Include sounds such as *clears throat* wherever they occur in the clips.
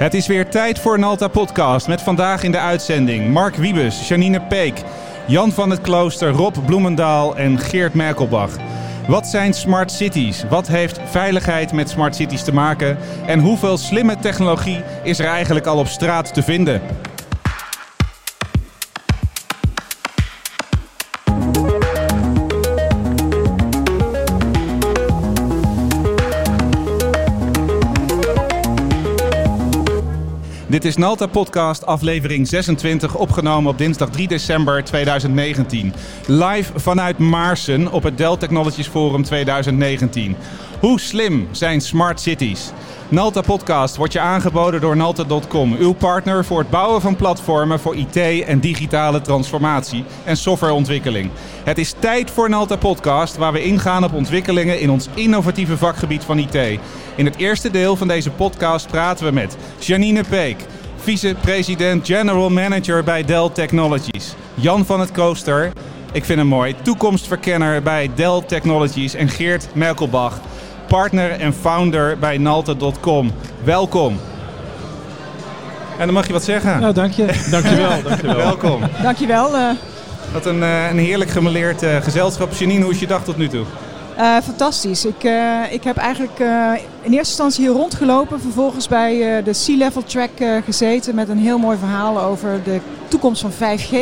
Het is weer tijd voor een Alta podcast met vandaag in de uitzending Mark Wiebes, Janine Peek, Jan van het Klooster, Rob Bloemendaal en Geert Merkelbach. Wat zijn smart cities? Wat heeft veiligheid met smart cities te maken? En hoeveel slimme technologie is er eigenlijk al op straat te vinden? Dit is Nalta Podcast, aflevering 26, opgenomen op dinsdag 3 december 2019. Live vanuit Maarsen op het Dell Technologies Forum 2019. Hoe slim zijn smart cities? Nalta Podcast wordt je aangeboden door Nalta.com, uw partner voor het bouwen van platformen voor IT en digitale transformatie en softwareontwikkeling. Het is tijd voor Nalta Podcast, waar we ingaan op ontwikkelingen in ons innovatieve vakgebied van IT. In het eerste deel van deze podcast praten we met Janine Peek, vice-president General Manager bij Dell Technologies. Jan van het Coaster, ik vind hem mooi, toekomstverkenner bij Dell Technologies. En Geert Merkelbach, partner en founder bij Nalta.com. Welkom. En dan mag je wat zeggen. Nou, dank je. *laughs* Dankjewel, dankjewel. Welkom. Dankjewel. eh Wat een, eh, een heerlijk gemeleerd eh, gezelschap. Janine, hoe is je dag tot nu toe? eh, fantastisch. Ik, eh, ik heb eigenlijk eh, in eerste instantie hier rondgelopen. Vervolgens bij eh, de Sea Level Track eh, gezeten met een heel mooi verhaal over de toekomst van 5G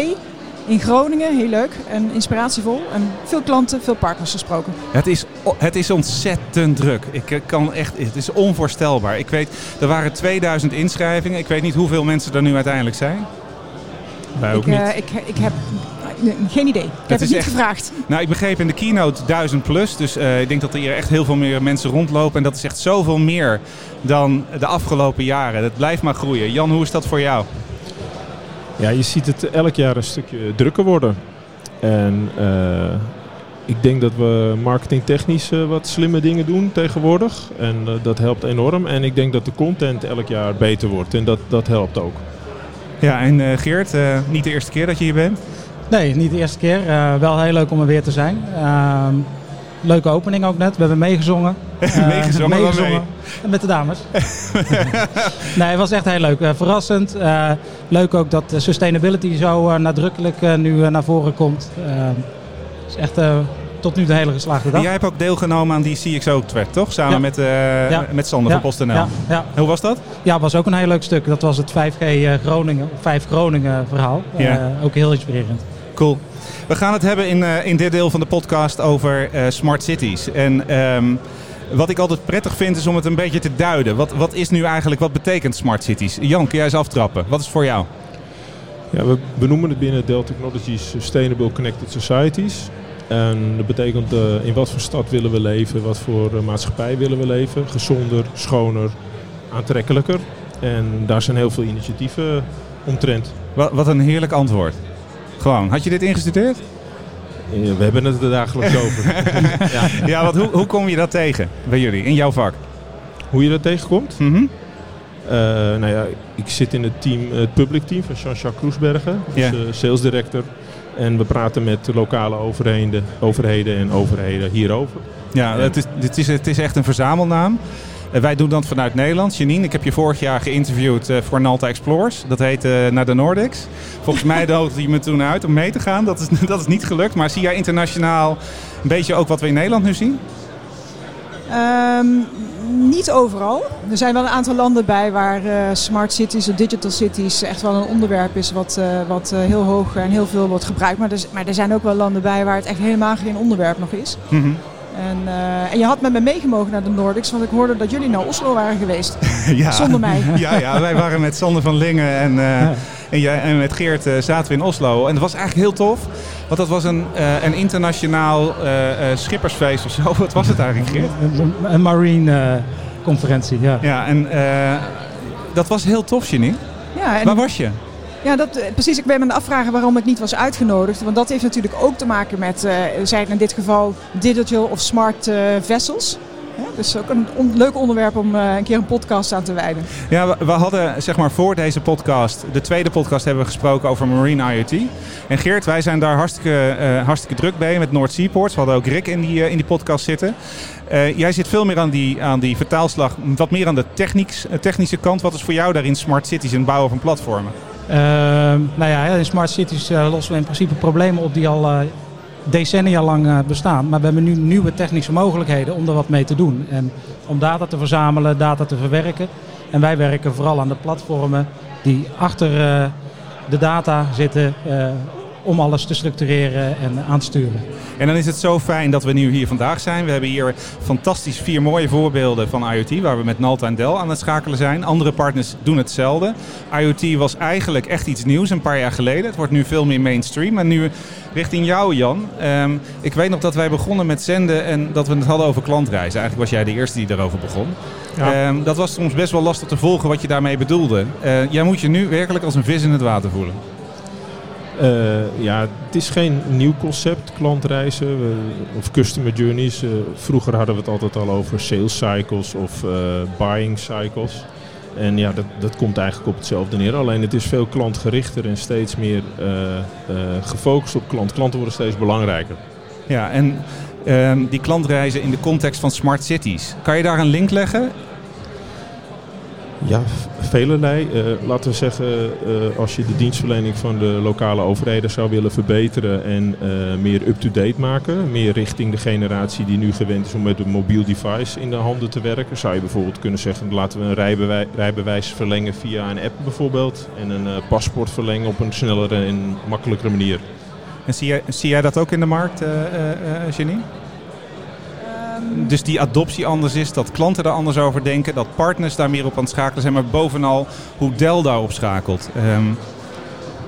in Groningen. Heel leuk en inspiratievol. En veel klanten, veel partners gesproken. Het is, het is ontzettend druk. Ik eh, kan echt, het is onvoorstelbaar. Ik weet, er waren 2000 inschrijvingen. Ik weet niet hoeveel mensen er nu uiteindelijk zijn. Wij ook ik, niet. eh, ik, ik heb geen idee. Ik heb het niet echt- gevraagd. Nou, ik begreep in de keynote 1000 plus. Dus eh, ik denk dat er hier echt heel veel meer mensen rondlopen. En dat is echt zoveel meer dan de afgelopen jaren. Dat blijft maar groeien. Jan, hoe is dat voor jou? Ja, je ziet het elk jaar een stukje drukker worden. En eh, ik denk dat we marketingtechnisch eh, wat slimme dingen doen tegenwoordig. En eh, dat helpt enorm. En ik denk dat de content elk jaar beter wordt. En dat, dat helpt ook. Ja, en eh, Geert, eh, niet de eerste keer dat je hier bent. Nee, niet de eerste keer. Eh, wel heel leuk om er weer te zijn. Leuke opening ook net. We hebben meegezongen. *laughs* Eh, Meegezongen? Met de dames. *laughs* nee, het was echt heel leuk. Eh, verrassend. Eh, leuk ook dat sustainability zo nadrukkelijk nu naar voren komt. Het is echt tot nu de hele geslaagde dag. jij hebt ook deelgenomen aan die CXO-track, toch? Samen Ja. met, Ja. met Sander van PostNL. Hoe was dat? ja, was ook een heel leuk stuk. Dat was het 5G eh, Groningen, 5 Groningen verhaal. Ja. ook heel inspirerend. Cool. We gaan het hebben in, eh, in dit deel van de podcast over eh, smart cities. En ehm, wat ik altijd prettig vind is om het een beetje te duiden. Wat, wat is nu eigenlijk, wat betekent smart cities? Jan, kun jij eens aftrappen? Wat is het voor jou? Ja, we benoemen het binnen Dell Technologies Sustainable Connected Societies. En dat betekent eh, in wat voor stad willen we leven, wat voor maatschappij willen we leven. Gezonder, schoner, aantrekkelijker. En daar zijn heel veel initiatieven omtrent. Wat, wat een heerlijk antwoord. Gewoon, had je dit ingestudeerd? Eh, We hebben het er dagelijks *laughs* over. ja. Ja, want hoe, hoe kom je dat tegen bij jullie, in jouw vak? Hoe je dat tegenkomt? Eh, nou ja, ik zit in het team, het public team van Jean-Jacques Kroesbergen, dus, eh, sales director. En we praten met lokale overheden, overheden en overheden hierover. Ja, het is, het, is, het is echt een verzamelnaam. Eh, wij doen dat vanuit Nederland. Janine, ik heb je vorig jaar geïnterviewd eh, voor Nalta Explorers. Dat heet eh, naar de Nordics. Volgens mij *laughs* nodigde je me toen uit om mee te gaan. Dat is, *laughs* dat is niet gelukt. Maar zie jij internationaal een beetje ook wat we in Nederland nu zien? Ehm, niet overal. Er zijn wel een aantal landen bij waar smart cities of digital cities echt wel een onderwerp is wat, wat heel hoog en heel veel wordt gebruikt. Maar er, maar er zijn ook wel landen bij waar het echt helemaal geen onderwerp nog is. Mhm. En, eh, en je had met me meegemogen naar de Nordics, want ik hoorde dat jullie naar Oslo waren geweest. *laughs* ja. Zonder mij. *laughs* Ja, ja, wij waren met Sander van Lingen en, eh, en, jij, en met Geert eh, zaten we in Oslo. En dat was eigenlijk heel tof. Want dat was een, eh, een internationaal eh, eh, schippersfeest of zo. *laughs* Wat was het eigenlijk, Geert? Een- Een marine eh, conferentie, ja. Ja, en eh, dat was heel tof, Janine. Ja, en Waar was je? Ja, dat, eh, precies. Ik ben me aan afvragen waarom ik niet was uitgenodigd. Want dat heeft natuurlijk ook te maken met, eh zijn het in dit geval digital of smart eh, vessels. dus ook een leuk onderwerp om uh, een keer een podcast aan te wijden. Ja, we, hadden zeg maar voor deze podcast, de tweede podcast hebben we gesproken over Marine IoT. En Geert, wij zijn daar hartstikke, uh, hartstikke druk bij met Noord Seaports. We hadden ook Rick in die, in die podcast zitten. jij zit veel meer aan die, aan die vertaalslag, wat meer aan de technieks, technische kant. Wat is voor jou daarin smart cities en bouwen van platformen? Ehm, nou ja, in smart cities lossen we in principe problemen op die al decennia lang eh, bestaan. Maar we hebben nu nieuwe technische mogelijkheden om er wat mee te doen. En om data te verzamelen, data te verwerken. En wij werken vooral aan de platformen die achter eh, de data zitten eh, om alles te structureren en aan te sturen. En dan is het zo fijn dat we nu hier vandaag zijn. We hebben hier fantastisch vier mooie voorbeelden van IoT, waar we met Nalta en Dell aan het schakelen zijn. Andere partners doen hetzelfde. IoT was eigenlijk echt iets nieuws een paar jaar geleden. Het wordt nu veel meer mainstream. En nu richting jou, Jan. Ehm, ik weet nog dat wij begonnen met zenden en dat we het hadden over klantreizen. Eigenlijk was jij de eerste die daarover begon. Ehm, dat was soms best wel lastig te volgen wat je daarmee bedoelde. Uh, jij moet je nu werkelijk als een vis in het water voelen. Uh, ja, het is geen nieuw concept, klantreizen of customer journeys. Uh, vroeger hadden we het altijd al over sales cycles of uh, buying cycles. En ja, dat, dat komt eigenlijk op hetzelfde neer. Alleen het is veel klantgerichter en steeds meer gefocust op klant. Klanten worden steeds belangrijker. Ja, en ehm, die klantreizen in de context van smart cities. Kan je daar een link leggen? Ja, velelei. Uh, laten we zeggen, uh, als je de dienstverlening van de lokale overheden zou willen verbeteren en uh, meer up-to-date maken, meer richting de generatie die nu gewend is om met een mobiel device in de handen te werken, zou je bijvoorbeeld kunnen zeggen, laten we een rijbewijs, verlengen via een app bijvoorbeeld en een paspoort verlengen op een snellere en makkelijkere manier. En zie jij, zie jij dat ook in de markt, Jenny? Dus die adoptie anders is, dat klanten er anders over denken, dat partners daar meer op aan het schakelen zijn, maar bovenal hoe Dell daarop schakelt. Um,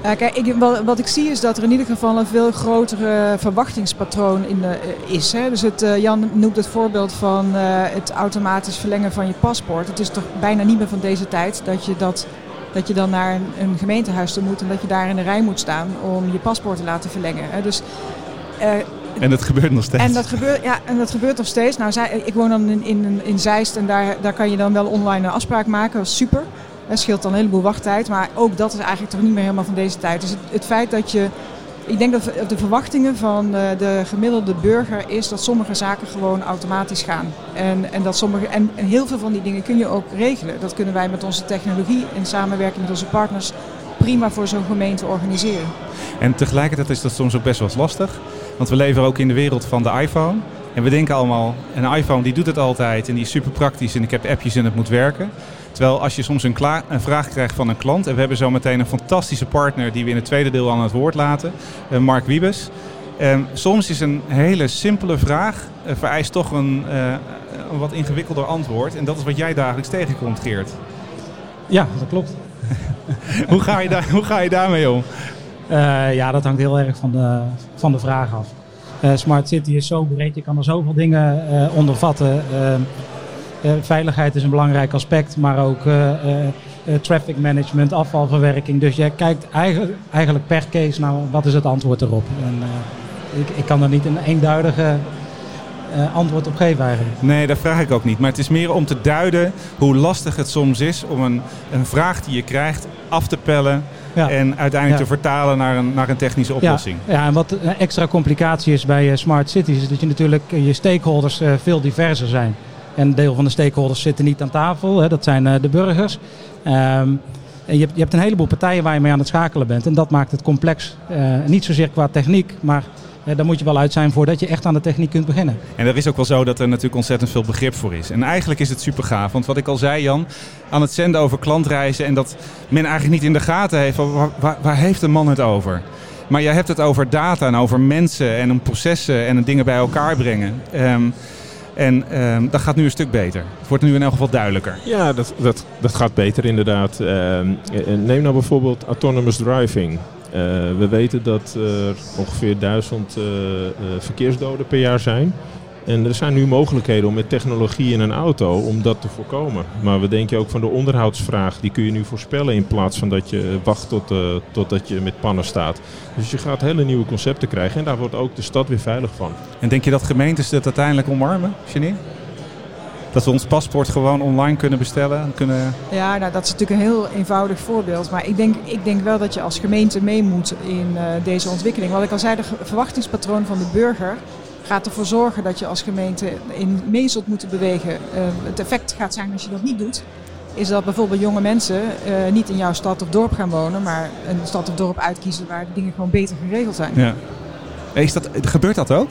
ja, kijk, wat, ik zie is dat er in ieder geval een veel grotere verwachtingspatroon in de, uh, is. Hè? Dus het, uh, Jan noemt het voorbeeld van uh, het automatisch verlengen van je paspoort. Het is toch bijna niet meer van deze tijd dat je, dat, dat je dan naar een, een gemeentehuis toe moet en dat je daar in de rij moet staan om je paspoort te laten verlengen. Hè? Dus en dat gebeurt nog steeds. En dat gebeurt, ja, en dat gebeurt nog steeds. Nou, zij, ik woon dan in, in, in Zeist en daar, daar kan je dan wel online een afspraak maken. Dat is super. Dat scheelt dan een heleboel wachttijd. Maar ook dat is eigenlijk toch niet meer helemaal van deze tijd. Dus het, het feit dat je... Ik denk dat de verwachtingen van de, de, gemiddelde burger is dat sommige zaken gewoon automatisch gaan. En, en, dat sommige, en, en heel veel van die dingen kun je ook regelen. Dat kunnen wij met onze technologie in samenwerking met onze partners prima voor zo'n gemeente organiseren. En tegelijkertijd is dat soms ook best wel lastig. Want we leven ook in de wereld van de iPhone. En we denken allemaal, een iPhone die doet het altijd en die is super praktisch en ik heb appjes en het moet werken. Terwijl als je soms een, een, vraag krijgt van een klant, en we hebben zo meteen een fantastische partner die we in het tweede deel aan het woord laten, eh, Mark Wiebes. Um, soms is een hele simpele vraag uh, vereist toch een, uh, een, wat ingewikkelder antwoord. En dat is wat jij dagelijks tegenkomt, Geert. Ja, dat klopt. *laughs* hoe, ga je daar, hoe ga je daarmee om? Uh, ja, dat hangt heel erg van de, van de vraag af. Uh, Smart City is zo breed, je kan er zoveel dingen uh, onder vatten. veiligheid is een belangrijk aspect, maar ook traffic management, afvalverwerking. Dus jij kijkt eigenlijk, eigenlijk per case naar wat is het antwoord erop. En, ik, ik kan er niet een eenduidige antwoord op geven eigenlijk. Nee, dat vraag ik ook niet. Maar het is meer om te duiden hoe lastig het soms is om een, een vraag die je krijgt af te pellen. En uiteindelijk te vertalen naar een, naar een technische oplossing. Ja. ja, en wat een extra complicatie is bij uh, smart cities, is dat je natuurlijk uh, je stakeholders veel diverser zijn. En een deel van de stakeholders zitten niet aan tafel, hè, dat zijn de burgers. Um, en je hebt, je hebt een heleboel partijen waar je mee aan het schakelen bent. En dat maakt het complex. niet zozeer qua techniek, maar daar moet je wel uit zijn voordat je echt aan de techniek kunt beginnen. En er is ook wel zo dat er natuurlijk ontzettend veel begrip voor is. En eigenlijk is het super gaaf. Want wat ik al zei, Jan, aan het zenden over klantreizen en dat men eigenlijk niet in de gaten heeft, waar, waar, heeft de man het over? Maar jij hebt het over data en over mensen en om processen en dingen bij elkaar brengen. Um, en um, dat gaat nu een stuk beter. Het wordt nu in elk geval duidelijker. Ja, dat, dat, dat gaat beter inderdaad. Uh, neem nou bijvoorbeeld autonomous driving. Uh, we weten dat er ongeveer duizend uh, verkeersdoden per jaar zijn. En er zijn nu mogelijkheden om met technologie in een auto om dat te voorkomen. Maar we denken ook van de onderhoudsvraag, die kun je nu voorspellen in plaats van dat je wacht tot, uh, totdat je met pannen staat. Dus je gaat hele nieuwe concepten krijgen en daar wordt ook de stad weer veilig van. En denk je dat gemeentes dat uiteindelijk omarmen, Janine? Dat we ons paspoort gewoon online kunnen bestellen? Kunnen... Ja, nou, dat is natuurlijk een heel eenvoudig voorbeeld. Maar ik denk, ik denk wel dat je als gemeente mee moet in uh, deze ontwikkeling. Wat ik al zei, de verwachtingspatroon van de burger gaat ervoor zorgen dat je als gemeente in mee zult moeten bewegen. Uh, het effect gaat zijn als je dat niet doet. Is dat bijvoorbeeld jonge mensen uh, niet in jouw stad of dorp gaan wonen, maar een stad of dorp uitkiezen waar de dingen gewoon beter geregeld zijn. Ja. Is dat, gebeurt dat ook?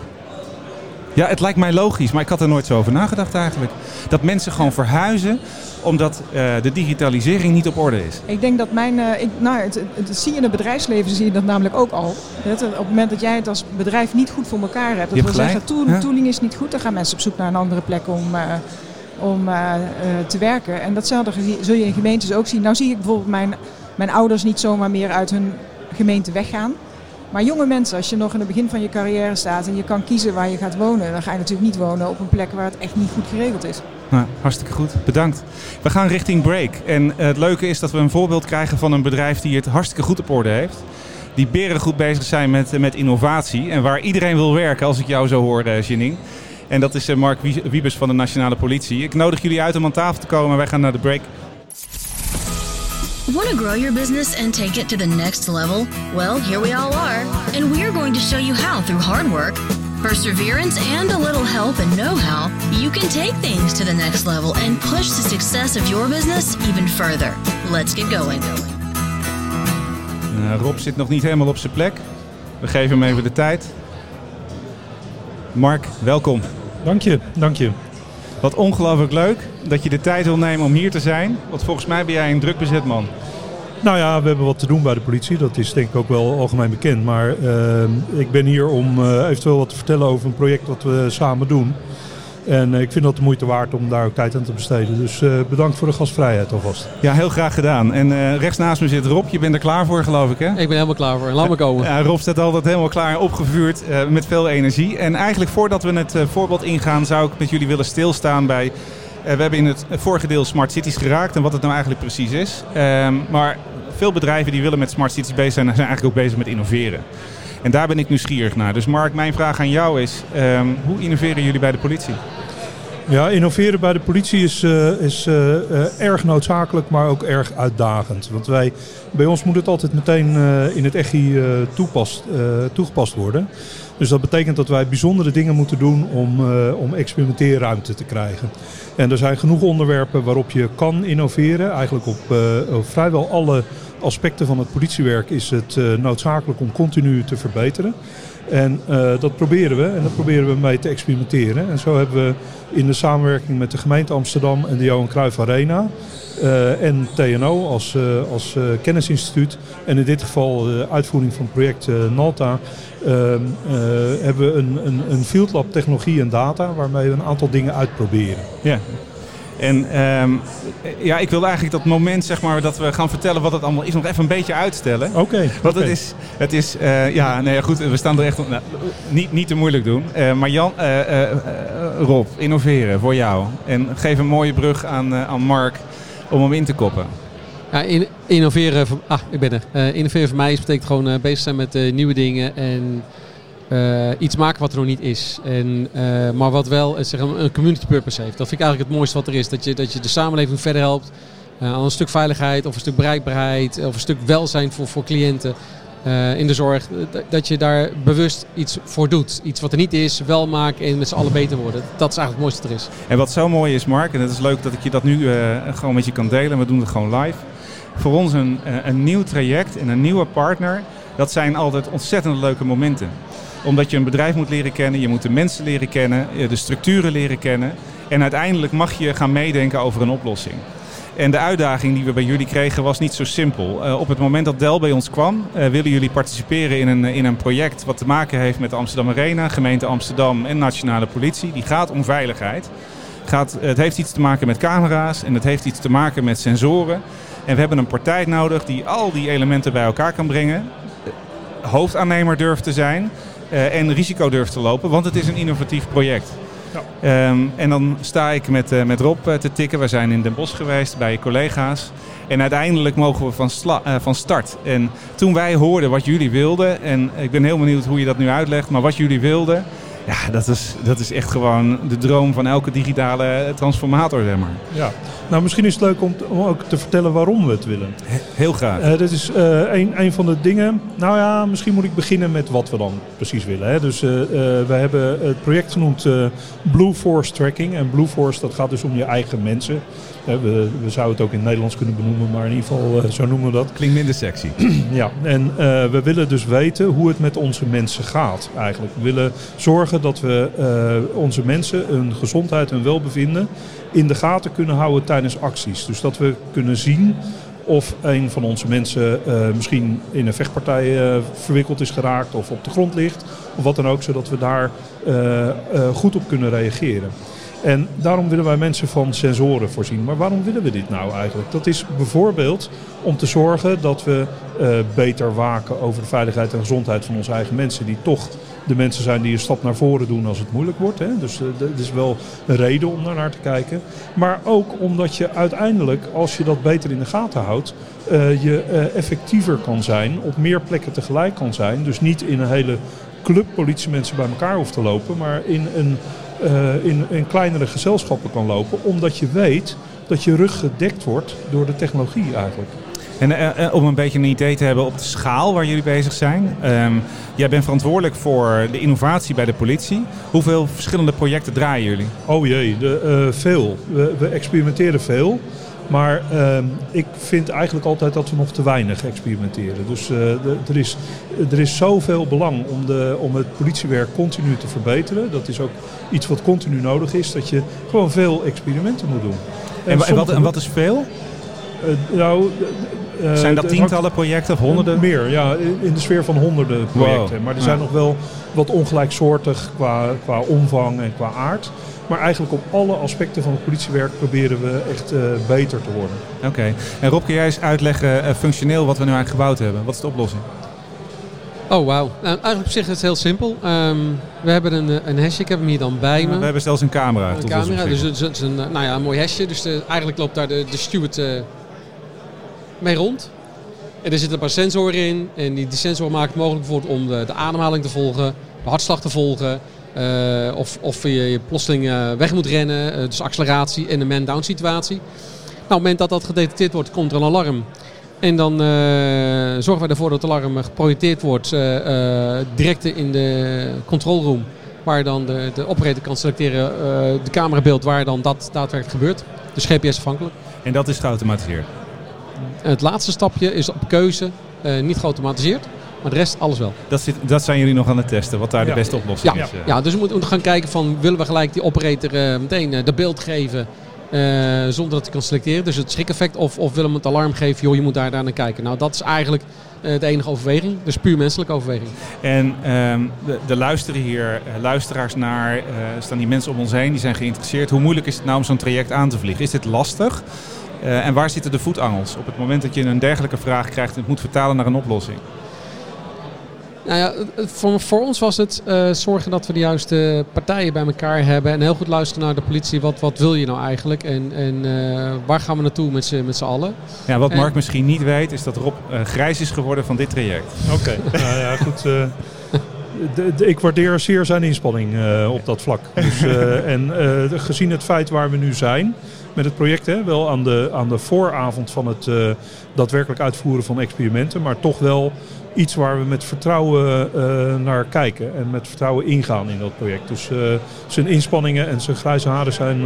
Ja, het lijkt mij logisch, maar ik had er nooit zo over nagedacht eigenlijk. Dat mensen gewoon verhuizen omdat uh, de digitalisering niet op orde is. Ik denk dat mijn, uh, ik, nou, het, het, zie je in het bedrijfsleven zie je dat namelijk ook al. Het, op het moment dat jij het als bedrijf niet goed voor elkaar hebt, dat wil zeggen, ja. tooling is niet goed, dan gaan mensen op zoek naar een andere plek om, uh, om te werken. En datzelfde zul je in gemeentes ook zien. Nou zie ik bijvoorbeeld mijn, mijn ouders niet zomaar meer uit hun gemeente weggaan. Maar jonge mensen, als je nog in het begin van je carrière staat en je kan kiezen waar je gaat wonen, dan ga je natuurlijk niet wonen op een plek waar het echt niet goed geregeld is. Nou, hartstikke goed, bedankt. We gaan richting break. En het leuke is dat we een voorbeeld krijgen van een bedrijf die het hartstikke goed op orde heeft. Die beren goed bezig zijn met, met innovatie en waar iedereen wil werken, als ik jou zo hoor, Janine. En dat is Mark Wiebes van de Nationale Politie. Ik nodig jullie uit om aan tafel te komen. Wij gaan naar de break. Want to grow your business and take it to the next level? Well, here we all are, and we are going to show you how through hard work, perseverance, and a little help and know how, you can take things to the next level and push the success of your business even further. Let's get going. Uh, Rob zit nog niet helemaal op zijn plek. We geven hem even de tijd. Mark, welkom. Dank je, dank je. Wat ongelooflijk leuk dat je de tijd wil nemen om hier te zijn. Want volgens mij ben jij een druk bezet man. Nou ja, we hebben wat te doen bij de politie. Dat is denk ik ook wel algemeen bekend. Maar uh, ik ben hier om uh, eventueel wat te vertellen over een project wat we samen doen. En uh, ik vind dat de moeite waard om daar ook tijd aan te besteden. Dus uh, bedankt voor de gastvrijheid alvast. Ja, heel graag gedaan. En uh, rechts naast me zit Rob. Je bent er klaar voor, geloof ik, hè? Ik ben helemaal klaar voor. Laat me komen. Rob staat altijd helemaal klaar, opgevuurd, met veel energie. En eigenlijk voordat we het voorbeeld ingaan, zou ik met jullie willen stilstaan bij... we hebben in het vorige deel Smart Cities geraakt en wat het nou eigenlijk precies is. Ehm, maar veel bedrijven die willen met Smart Cities bezig zijn, zijn eigenlijk ook bezig met innoveren. En daar ben ik nieuwsgierig naar. Dus Mark, mijn vraag aan jou is, um, hoe innoveren jullie bij de politie? Ja, innoveren bij de politie is, uh, is uh, uh, erg noodzakelijk, maar ook erg uitdagend. Want wij, bij ons moet het altijd meteen in het toepast, toegepast worden. Dus dat betekent dat wij bijzondere dingen moeten doen om, om experimenteerruimte te krijgen. En er zijn genoeg onderwerpen waarop je kan innoveren. Eigenlijk op, op vrijwel alle aspecten van het politiewerk is het noodzakelijk om continu te verbeteren. En uh, dat proberen we en dat proberen we mee te experimenteren. En zo hebben we in de samenwerking met de gemeente Amsterdam en de Johan Cruijff Arena uh, en TNO als, uh, als kennisinstituut en in dit geval de uitvoering van het project NALTA ehm, hebben we een, een, een field lab technologie en data waarmee we een aantal dingen uitproberen. En um, ja, ik wilde eigenlijk dat moment zeg maar, dat we gaan vertellen wat het allemaal is, nog even een beetje uitstellen. Oké. Okay, Want okay. het is, het is uh, ja, nee, goed, we staan er echt nou, niet, niet te moeilijk doen. Uh, maar Jan, uh, Rob, innoveren voor jou. En geef een mooie brug aan, aan Mark om hem in te koppen. Ja, in, innoveren, ah, ik ben er. innoveren voor mij betekent gewoon bezig zijn met nieuwe dingen en uh, iets maken wat er nog niet is. En, uh, maar wat wel uh, zeg, een community purpose heeft. Dat vind ik eigenlijk het mooiste wat er is. Dat je, dat je de samenleving verder helpt. aan een stuk veiligheid of een stuk bereikbaarheid. Of een stuk welzijn voor, voor cliënten. in de zorg. Dat je daar bewust iets voor doet. Iets wat er niet is, wel maken en met z'n allen beter worden. Dat is eigenlijk het mooiste wat er is. En wat zo mooi is Mark, en het is leuk dat ik je dat nu gewoon met je kan delen. We doen het gewoon live. Voor ons een, een nieuw traject en een nieuwe partner. Dat zijn altijd ontzettend leuke momenten omdat je een bedrijf moet leren kennen, je moet de mensen leren kennen, de structuren leren kennen. En uiteindelijk mag je gaan meedenken over een oplossing. En de uitdaging die we bij jullie kregen was niet zo simpel. Uh, op het moment dat Dell bij ons kwam, uh, willen jullie participeren in een, in een project wat te maken heeft met de Amsterdam Arena, gemeente Amsterdam en nationale politie. Die gaat om veiligheid. Gaat, het heeft iets te maken met camera's en het heeft iets te maken met sensoren. En we hebben een partij nodig die al die elementen bij elkaar kan brengen. Hoofdaannemer durft te zijn en risico durft te lopen, want het is een innovatief project. Ja. Um, en dan sta ik met, uh, met Rob uh, te tikken. We zijn in Den Bosch geweest bij collega's. En uiteindelijk mogen we van, van start. En toen wij hoorden wat jullie wilden, en ik ben heel benieuwd hoe je dat nu uitlegt, maar wat jullie wilden, Ja, dat is, dat is echt gewoon de droom van elke digitale transformator, zeg maar. Ja, nou misschien is het leuk om, om ook te vertellen waarom we het willen. Heel graag. Uh, dit is uh, een, een van de dingen. Nou ja, misschien moet ik beginnen met wat we dan precies willen. Hè. Dus uh, we hebben het project genoemd Blue Force Tracking. En Blue Force, dat gaat dus om je eigen mensen. We, we, zouden het ook in het Nederlands kunnen benoemen, maar in ieder geval zo noemen we dat. Klinkt minder sexy. *clears throat* ja, en we willen dus weten hoe het met onze mensen gaat eigenlijk. We willen zorgen dat we onze mensen hun gezondheid en welbevinden in de gaten kunnen houden tijdens acties. Dus dat we kunnen zien of een van onze mensen uh, misschien in een vechtpartij uh, verwikkeld is geraakt of op de grond ligt. Of wat dan ook, zodat we daar goed op kunnen reageren. En daarom willen wij mensen van sensoren voorzien. Maar waarom willen we dit nou eigenlijk? Dat is bijvoorbeeld om te zorgen dat we beter waken over de veiligheid en gezondheid van onze eigen mensen. Die toch de mensen zijn die een stap naar voren doen als het moeilijk wordt. Hè. Dus dat is wel een reden om daar naar te kijken. Maar ook omdat je uiteindelijk, als je dat beter in de gaten houdt, uh, je effectiever kan zijn, op meer plekken tegelijk kan zijn. Dus niet in een hele club politiemensen bij elkaar hoeft te lopen, maar in een uh, in, in kleinere gezelschappen kan lopen, omdat je weet dat je rug gedekt wordt door de technologie eigenlijk. En uh, om een beetje een idee te hebben op de schaal waar jullie bezig zijn. Um, jij bent verantwoordelijk voor de innovatie bij de politie. Hoeveel verschillende projecten draaien jullie? Oh jee, de, uh, veel. We, we, experimenteren veel. Maar uh, ik vind eigenlijk altijd dat we nog te weinig experimenteren. Dus de, er, is, er is zoveel belang om, de, om het politiewerk continu te verbeteren. Dat is ook iets wat continu nodig is. Dat je gewoon veel experimenten moet doen. En, en, wat, en wat is veel? Nou, uh, zijn dat tientallen projecten of honderden? Meer, ja, in de sfeer van honderden projecten. Wow. Maar er zijn nog wel wat ongelijksoortig qua, qua omvang en qua aard. Maar eigenlijk op alle aspecten van het politiewerk proberen we echt uh, beter te worden. Oké. Okay. En Rob, kun jij eens uitleggen uh, functioneel wat we nu eigenlijk gebouwd hebben? Wat is de oplossing? Oh, wauw. Nou, eigenlijk op zich is het heel simpel. Um, we hebben een, een hesje, ik heb hem hier dan bij me. we hebben zelfs een camera. Een camera, dus het is een, nou ja, een mooi hesje. Dus de, eigenlijk loopt daar de, de steward uh, mee rond. En er zitten een paar sensoren in. En die, die sensor maakt het mogelijk bijvoorbeeld om de, de ademhaling te volgen, de hartslag te volgen. Uh, of, of je, je plotseling uh, weg moet rennen, uh, dus acceleratie en een man-down situatie. Nou, op het moment dat dat gedetecteerd wordt, komt er een alarm. En dan zorgen wij ervoor dat het alarm geprojecteerd wordt direct in de control room. Waar dan de, de operator kan selecteren de camerabeeld waar dan dat daadwerkelijk gebeurt. Dus GPS afhankelijk. En dat is geautomatiseerd? Het laatste stapje is op keuze uh, niet geautomatiseerd. Maar de rest, alles wel. Dat, zit, dat zijn jullie nog aan het testen, wat daar ja. de beste oplossing ja. is. Ja. ja, dus we moeten gaan kijken van, willen we gelijk die operator uh, meteen uh, de beeld geven... zonder dat hij kan selecteren, dus het schrikeffect. Of, of willen we het alarm geven, joh, je moet daar, daar naar kijken. Nou, dat is eigenlijk de enige overweging. Dus puur menselijke overweging. En um, de, de, luisteren hier, luisteraars naar, staan die mensen om ons heen, die zijn geïnteresseerd. Hoe moeilijk is het nou om zo'n traject aan te vliegen? Is dit lastig? Uh, en waar zitten de voetangels op het moment dat je een dergelijke vraag krijgt en het moet vertalen naar een oplossing? Nou ja, voor, voor ons was het uh, zorgen dat we de juiste partijen bij elkaar hebben. En heel goed luisteren naar de politie. Wat, wat wil je nou eigenlijk? En, en uh, waar gaan we naartoe met z'n, met z'n allen? Ja, wat Mark misschien niet weet, is dat Rob uh, grijs is geworden van dit traject. Oké, okay. *laughs* nou ja, goed. De, de, ik waardeer zeer zijn inspanning op dat vlak. Dus, en gezien het feit waar we nu zijn met het project. Hè? Wel aan de, aan de vooravond van het uh, daadwerkelijk uitvoeren van experimenten. Maar toch wel iets waar we met vertrouwen uh, naar kijken. En met vertrouwen ingaan in dat project. Dus uh, zijn inspanningen en zijn grijze haren zijn,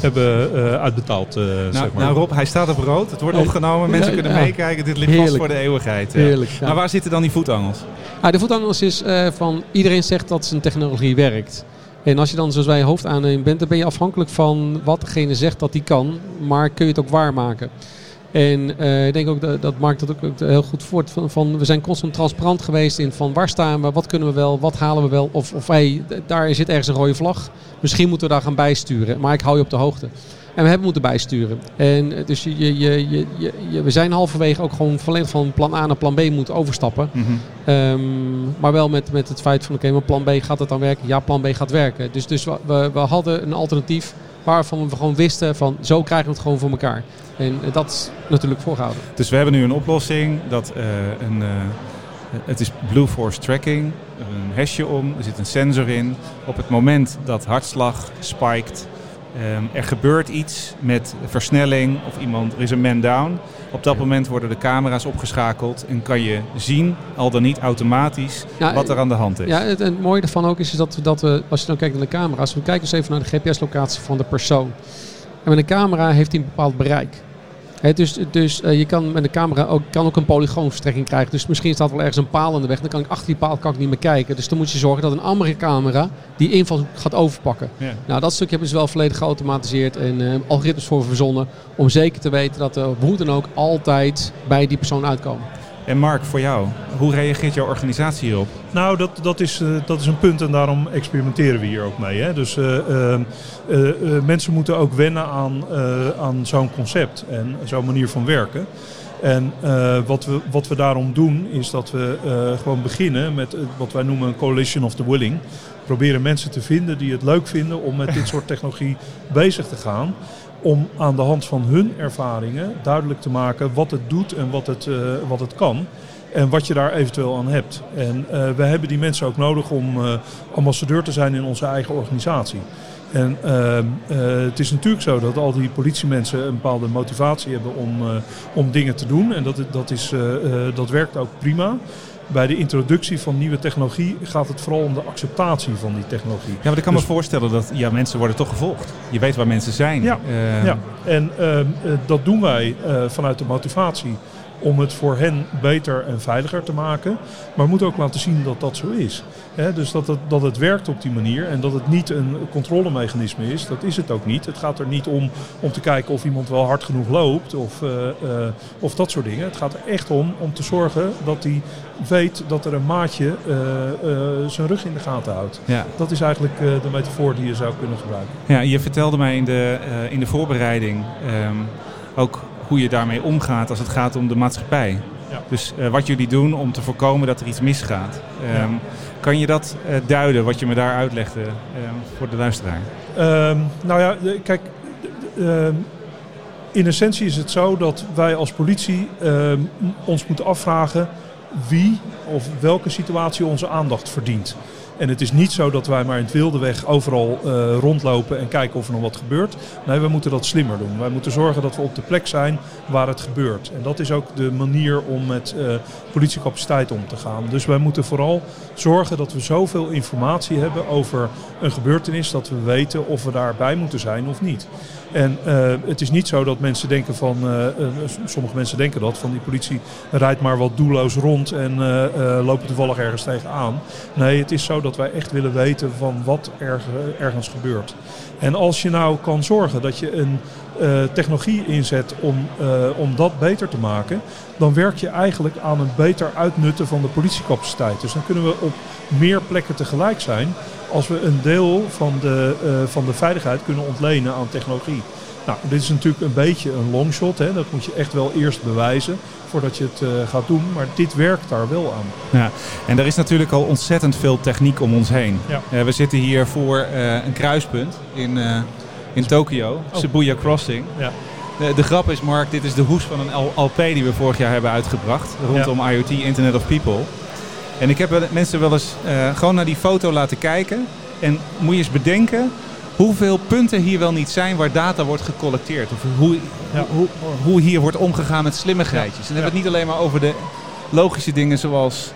hebben uitbetaald. nou, zeg maar. nou Rob, hij staat op rood. Het wordt opgenomen. Mensen kunnen ja. meekijken. Dit ligt Heerlijk. vast voor de eeuwigheid. Heerlijk. Maar waar zitten dan die voetangels? Ah, de voetangels is van iedereen zegt dat zijn technologie werkt. En als je dan zoals wij hoofdaannemer bent, dan ben je afhankelijk van wat degene zegt dat hij kan. Maar kun je het ook waarmaken. En uh, ik denk ook dat, dat Mark dat ook heel goed voort. Van, van, we zijn constant transparant geweest in van waar staan we, wat kunnen we wel, wat halen we wel. Of, of hey, daar zit ergens een rode vlag. Misschien moeten we daar gaan bijsturen. Maar ik hou je op de hoogte. En we hebben moeten bijsturen. En dus je, je, je, je, we zijn halverwege ook gewoon volledig van plan A naar plan B moeten overstappen. Mm -hmm. um, maar wel met, met het feit van oké, okay, maar plan B gaat het dan werken? Ja, plan B gaat werken. Dus, dus we, we hadden een alternatief waarvan we gewoon wisten van zo krijgen we het gewoon voor elkaar. En dat is natuurlijk voorgehouden. Dus we hebben nu een oplossing dat uh, een... Uh Het is Blue Force tracking, een hesje om, er zit een sensor in. Op het moment dat hartslag spiked, ehm, er gebeurt iets met versnelling of iemand, er is een man down. Op dat moment worden de camera's opgeschakeld en kan je zien, al dan niet automatisch, Ja, wat er aan de hand is. Ja, het, het mooie ervan ook is, is dat, dat we, als je dan kijkt naar de camera's, we kijken eens even naar de GPS-locatie van de persoon. En met een camera heeft hij een bepaald bereik. Dus dus eh, je kan met een camera ook, kan ook een polygoonverstrekking krijgen. Dus misschien staat wel ergens een paal in de weg. Dan kan ik achter die paal kan ik niet meer kijken. Dus dan moet je zorgen dat een andere camera die inval gaat overpakken. Ja. Nou, dat stukje hebben ze wel volledig geautomatiseerd en eh, algoritmes voor verzonnen. Om zeker te weten dat we hoe dan ook altijd bij die persoon uitkomen. En Mark, voor jou, hoe reageert jouw organisatie hierop? Nou, dat, dat, is, eh, dat is een punt en daarom experimenteren we hier ook mee. Hè? Dus eh, eh, eh, mensen moeten ook wennen aan, aan zo'n concept en zo'n manier van werken. En wat, we, wat we daarom doen is dat we gewoon beginnen met wat wij noemen een coalition of the willing. Proberen mensen te vinden die het leuk vinden om met dit *laughs* soort technologie bezig te gaan. Om aan de hand van hun ervaringen duidelijk te maken wat het doet en wat het, eh, wat het kan. En wat je daar eventueel aan hebt. En eh, we hebben die mensen ook nodig om eh, ambassadeur te zijn in onze eigen organisatie. En het is natuurlijk zo dat al die politiemensen een bepaalde motivatie hebben om, om dingen te doen. En dat, dat, is, dat werkt ook prima. Bij de introductie van nieuwe technologie gaat het vooral om de acceptatie van die technologie. Ja, maar ik kan Dus- me voorstellen dat ja, mensen worden toch gevolgd. Je weet waar mensen zijn. Ja, Eh, Ja, en ehm, eh, dat doen wij eh, vanuit de motivatie om het voor hen beter en veiliger te maken. Maar we moeten ook laten zien dat dat zo is. Dus dat het, dat het werkt op die manier en dat het niet een controlemechanisme is, dat is het ook niet. Het gaat er niet om om te kijken of iemand wel hard genoeg loopt of, eh, eh, of dat soort dingen. Het gaat er echt om om te zorgen dat hij weet dat er een maatje eh, zijn rug in de gaten houdt. Ja. Dat is eigenlijk de metafoor die je zou kunnen gebruiken. Ja, je vertelde mij in de, in de voorbereiding ehm, ook hoe je daarmee omgaat als het gaat om de maatschappij. Ja. Dus eh, wat jullie doen om te voorkomen dat er iets misgaat. Ehm, Kan je dat eh, duiden, wat je me daar uitlegde, ehm, voor de luisteraar? Ehm, nou ja, kijk, in essentie is het zo dat wij als politie ons moeten afvragen wie of welke situatie onze aandacht verdient. En het is niet zo dat wij maar in het wilde weg overal eh, rondlopen en kijken of er nog wat gebeurt. Nee, we moeten dat slimmer doen. Wij moeten zorgen dat we op de plek zijn waar het gebeurt. En dat is ook de manier om met eh, politiecapaciteit om te gaan. Dus wij moeten vooral zorgen dat we zoveel informatie hebben over een gebeurtenis dat we weten of we daarbij moeten zijn of niet. En eh, het is niet zo dat mensen denken van, sommige mensen denken dat, van die politie rijdt maar wat doelloos rond en lopen toevallig ergens tegenaan. Nee, het is zo dat wij echt willen weten van wat er, ergens gebeurt. En als je nou kan zorgen dat je een eh, technologie inzet om, eh, om dat beter te maken, dan werk je eigenlijk aan een beter uitnutten van de politiecapaciteit. Dus dan kunnen we op meer plekken tegelijk zijn als we een deel van de, eh, van de veiligheid kunnen ontlenen aan technologie. Nou, dit is natuurlijk een beetje een longshot. Hè? Dat moet je echt wel eerst bewijzen voordat je het eh, gaat doen. Maar dit werkt daar wel aan. Ja, en er is natuurlijk al ontzettend veel techniek om ons heen. Ja. Eh, we zitten hier voor eh, een kruispunt in, in Tokio, Shibuya Crossing. Ja. De, de grap is, Mark, dit is de hoes van een LP die we vorig jaar hebben uitgebracht. Rondom IoT, Internet of People. En ik heb wel- mensen wel eens gewoon naar die foto laten kijken. En moet je eens bedenken hoeveel punten hier wel niet zijn waar data wordt gecollecteerd. Of hoe, Ja. hoe, hoe hier wordt omgegaan met slimmigheidjes. En dan hebben we het niet alleen maar over de logische dingen zoals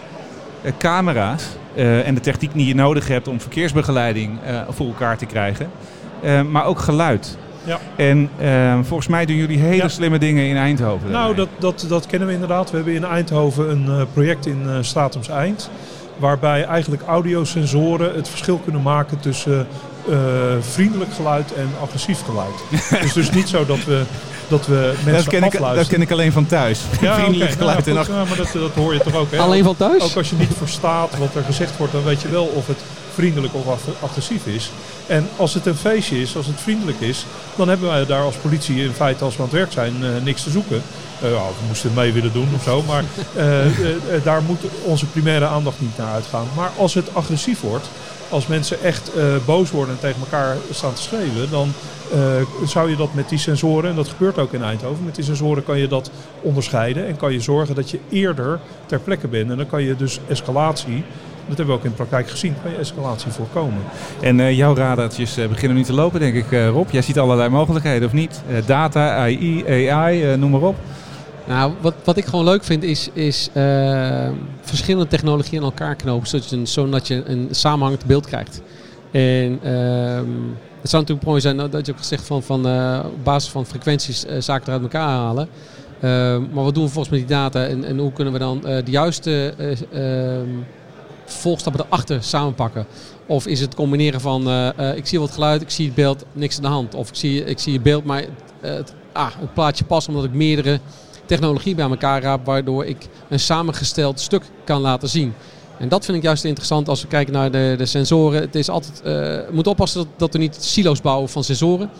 eh, camera's. eh, en de techniek die je nodig hebt om verkeersbegeleiding eh, voor elkaar te krijgen. Maar ook geluid. Ja. En volgens mij doen jullie hele Ja. slimme dingen in Eindhoven. Nou, dat, dat, dat kennen we inderdaad. We hebben in Eindhoven een project in eh Statums Eind. Waarbij eigenlijk audiosensoren het verschil kunnen maken tussen eh, vriendelijk geluid en agressief geluid. Het is dus niet zo dat we, dat we mensen dat, ken ik, afluisteren. dat ken ik alleen van thuis. Ja, Vriendelijk nou geluid ja, en ja, maar dat, dat hoor je toch ook. Hè? Alleen van thuis? Ook als je niet verstaat wat er gezegd wordt, dan weet je wel of het vriendelijk of ag- agressief is. En als het een feestje is, als het vriendelijk is, dan hebben wij daar als politie in feite als we aan het werk zijn eh, niks te zoeken. Eh, ja, we moesten mee willen doen of zo, maar daar moet onze primaire aandacht niet naar uitgaan. Maar als het agressief wordt, als mensen echt boos worden en tegen elkaar staan te schreeuwen, dan zou je dat met die sensoren, en dat gebeurt ook in Eindhoven, met die sensoren kan je dat onderscheiden en kan je zorgen dat je eerder ter plekke bent. En dan kan je dus escalatie dat hebben we ook in de praktijk gezien. Kan je escalatie voorkomen. En uh, jouw radartjes beginnen nu te lopen, denk ik, Rob. Jij ziet allerlei mogelijkheden, of niet? data, AI, AI, noem maar op. Nou, wat, wat ik gewoon leuk vind is, is verschillende technologieën aan elkaar knopen. Zodat je, een, een samenhangend beeld krijgt. En ehm, het zou natuurlijk mooi zijn dat je ook gezegd van, van op basis van frequenties zaken eruit elkaar halen. Ehm, maar wat doen we volgens met die data en, en hoe kunnen we dan de juiste ehm, volgstappen erachter samenpakken? Of is het combineren van uh, uh, ik zie wat geluid, ik zie het beeld, niks aan de hand. Of ik zie, ik zie het beeld, maar het, ah, het plaatje past omdat ik meerdere technologie bij elkaar raap, waardoor ik een samengesteld stuk kan laten zien. En dat vind ik juist interessant als we kijken naar de, de sensoren. Het is altijd, uh, moet oppassen dat, dat we niet silo's bouwen van sensoren.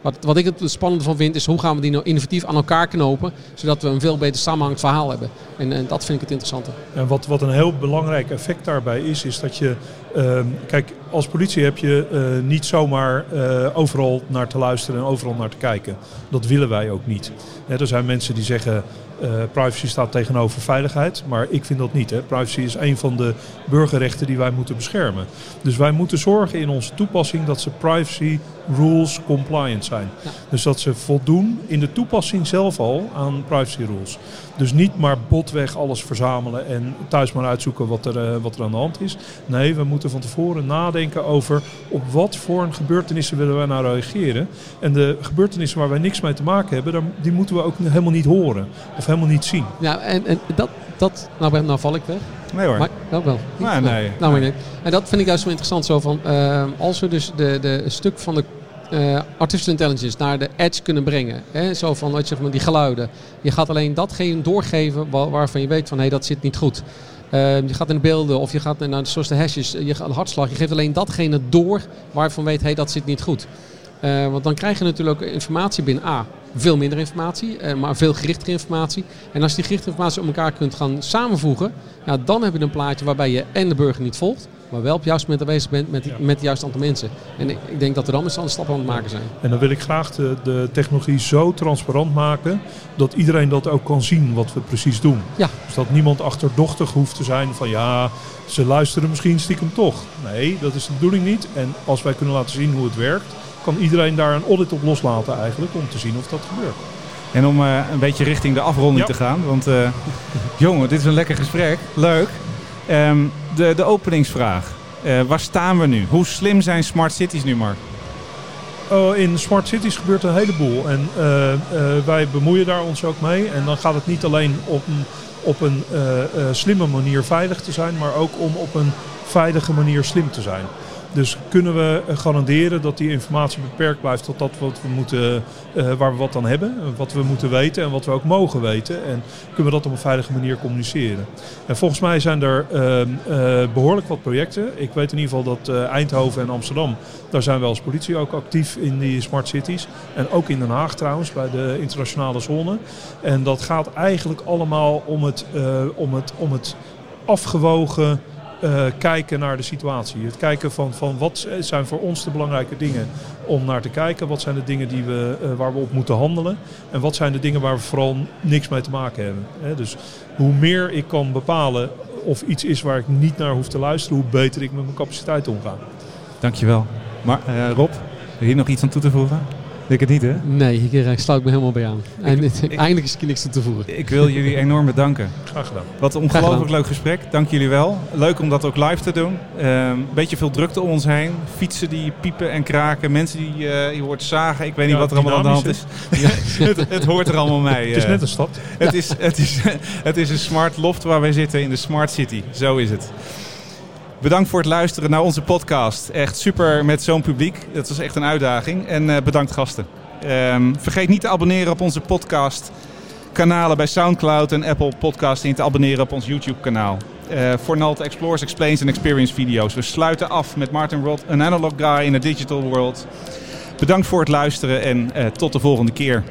Wat, wat ik het spannende van vind is hoe gaan we die nou innovatief aan elkaar knopen. Zodat we een veel beter samenhangend verhaal hebben. En, en dat vind ik het interessante. En wat, wat een heel belangrijk effect daarbij is, is dat je... Uh, kijk, als politie heb je uh, niet zomaar uh, overal naar te luisteren en overal naar te kijken. Dat willen wij ook niet. er zijn mensen die zeggen uh, privacy staat tegenover veiligheid, maar ik vind dat niet. Privacy is een van de burgerrechten die wij moeten beschermen. Dus wij moeten zorgen in onze toepassing dat ze privacy rules compliant zijn. Ja. Dus dat ze voldoen in de toepassing zelf al aan privacy rules. Dus niet maar botweg alles verzamelen en thuis maar uitzoeken wat er, uh, wat er aan de hand is. Nee, we moeten van tevoren nadenken over op wat voor een gebeurtenissen willen wij nou reageren. En de gebeurtenissen waar wij niks mee te maken hebben, die moeten we ook helemaal niet horen of helemaal niet zien. Ja, en, en dat, dat nou, nou val ik weg. Nee hoor. Maar, wel. Nee, nee. Nou, nee. En dat vind ik juist zo interessant. Zo van, uh, als we dus de, de stuk van de uh, artificial intelligence naar de edge kunnen brengen. Hè? Zo van wat zeg maar, die geluiden. Je gaat alleen datgene doorgeven waarvan je weet van hé, hey, dat zit niet goed. Uh, je gaat in de beelden of je gaat naar zoals de hashjes, je gaat hartslag. Je geeft alleen datgene door waarvan weet hé, hey, dat zit niet goed. Uh, want dan krijg je natuurlijk ook informatie binnen A. Veel minder informatie, maar veel gerichtere informatie. En als je die gerichte informatie op elkaar kunt gaan samenvoegen, ja, dan heb je een plaatje waarbij je en de burger niet volgt, maar wel op het juiste moment aanwezig bent met, die, met het juiste aantal mensen. En ik, ik denk dat we dan met z'n stappen aan het maken zijn. En dan wil ik graag de, de, technologie zo transparant maken dat iedereen dat ook kan zien wat we precies doen. Ja. Dus dat niemand achterdochtig hoeft te zijn van ja, ze luisteren misschien stiekem toch. Nee, dat is de bedoeling niet. En als wij kunnen laten zien hoe het werkt, kan iedereen daar een audit op loslaten eigenlijk om te zien of dat gebeurt. En om uh, een beetje richting de afronding ja. te gaan, want uh, *laughs* jongen, dit is een lekker gesprek. Leuk. Um, de, de openingsvraag. Uh, waar staan we nu? Hoe slim zijn smart cities nu, Mark? Oh, in smart cities gebeurt een heleboel. En uh, uh, wij bemoeien daar ons ook mee. En dan gaat het niet alleen een, op een slimme manier veilig te zijn, maar ook om op een veilige manier slim te zijn. Dus kunnen we garanderen dat die informatie beperkt blijft tot dat wat we moeten, uh, waar we wat aan hebben, wat we moeten weten en wat we ook mogen weten. En kunnen we dat op een veilige manier communiceren. En volgens mij zijn er uh, behoorlijk wat projecten. Ik weet in ieder geval dat Eindhoven en Amsterdam, daar zijn we als politie ook actief in die smart cities. En ook in Den Haag trouwens, bij de internationale zone. En dat gaat eigenlijk allemaal om het, om het, om het afgewogen uh, kijken naar de situatie. Het kijken van, van wat zijn voor ons de belangrijke dingen om naar te kijken. Wat zijn de dingen die we, uh, waar we op moeten handelen. En wat zijn de dingen waar we vooral niks mee te maken hebben. Dus hoe meer ik kan bepalen of iets is waar ik niet naar hoef te luisteren, hoe beter ik met mijn capaciteit omga. Dankjewel. Maar uh, Rob, heb je hier nog iets aan toe te voegen? Ik het niet, hè? Nee, hier sluit ik me helemaal bij aan. En ik, eindelijk is er niks toe te voegen. Ik wil jullie enorm bedanken. Graag gedaan. Wat een ongelooflijk leuk gesprek. Dank jullie wel. Leuk om dat ook live te doen. Een uh, beetje veel drukte om ons heen. Fietsen die piepen en kraken. Mensen die uh, je hoort zagen. Ik weet niet wat er allemaal aan de hand is. Ja, *laughs* het, het, hoort er allemaal mee. Het is net een stad. Het, is, het, is, *laughs* het is een smart loft waar wij zitten in de smart city. Zo is het. Bedankt voor het luisteren naar onze podcast. Echt super met zo'n publiek. Dat was echt een uitdaging. En uh, bedankt gasten. Um, vergeet niet te abonneren op onze podcast kanalen bij Soundcloud en Apple Podcast en te abonneren op ons YouTube kanaal. Uh, voor Nalt Explores, Explains en Experience video's. We sluiten af met Martin Rod, een analog guy in a digital world. Bedankt voor het luisteren en uh, tot de volgende keer.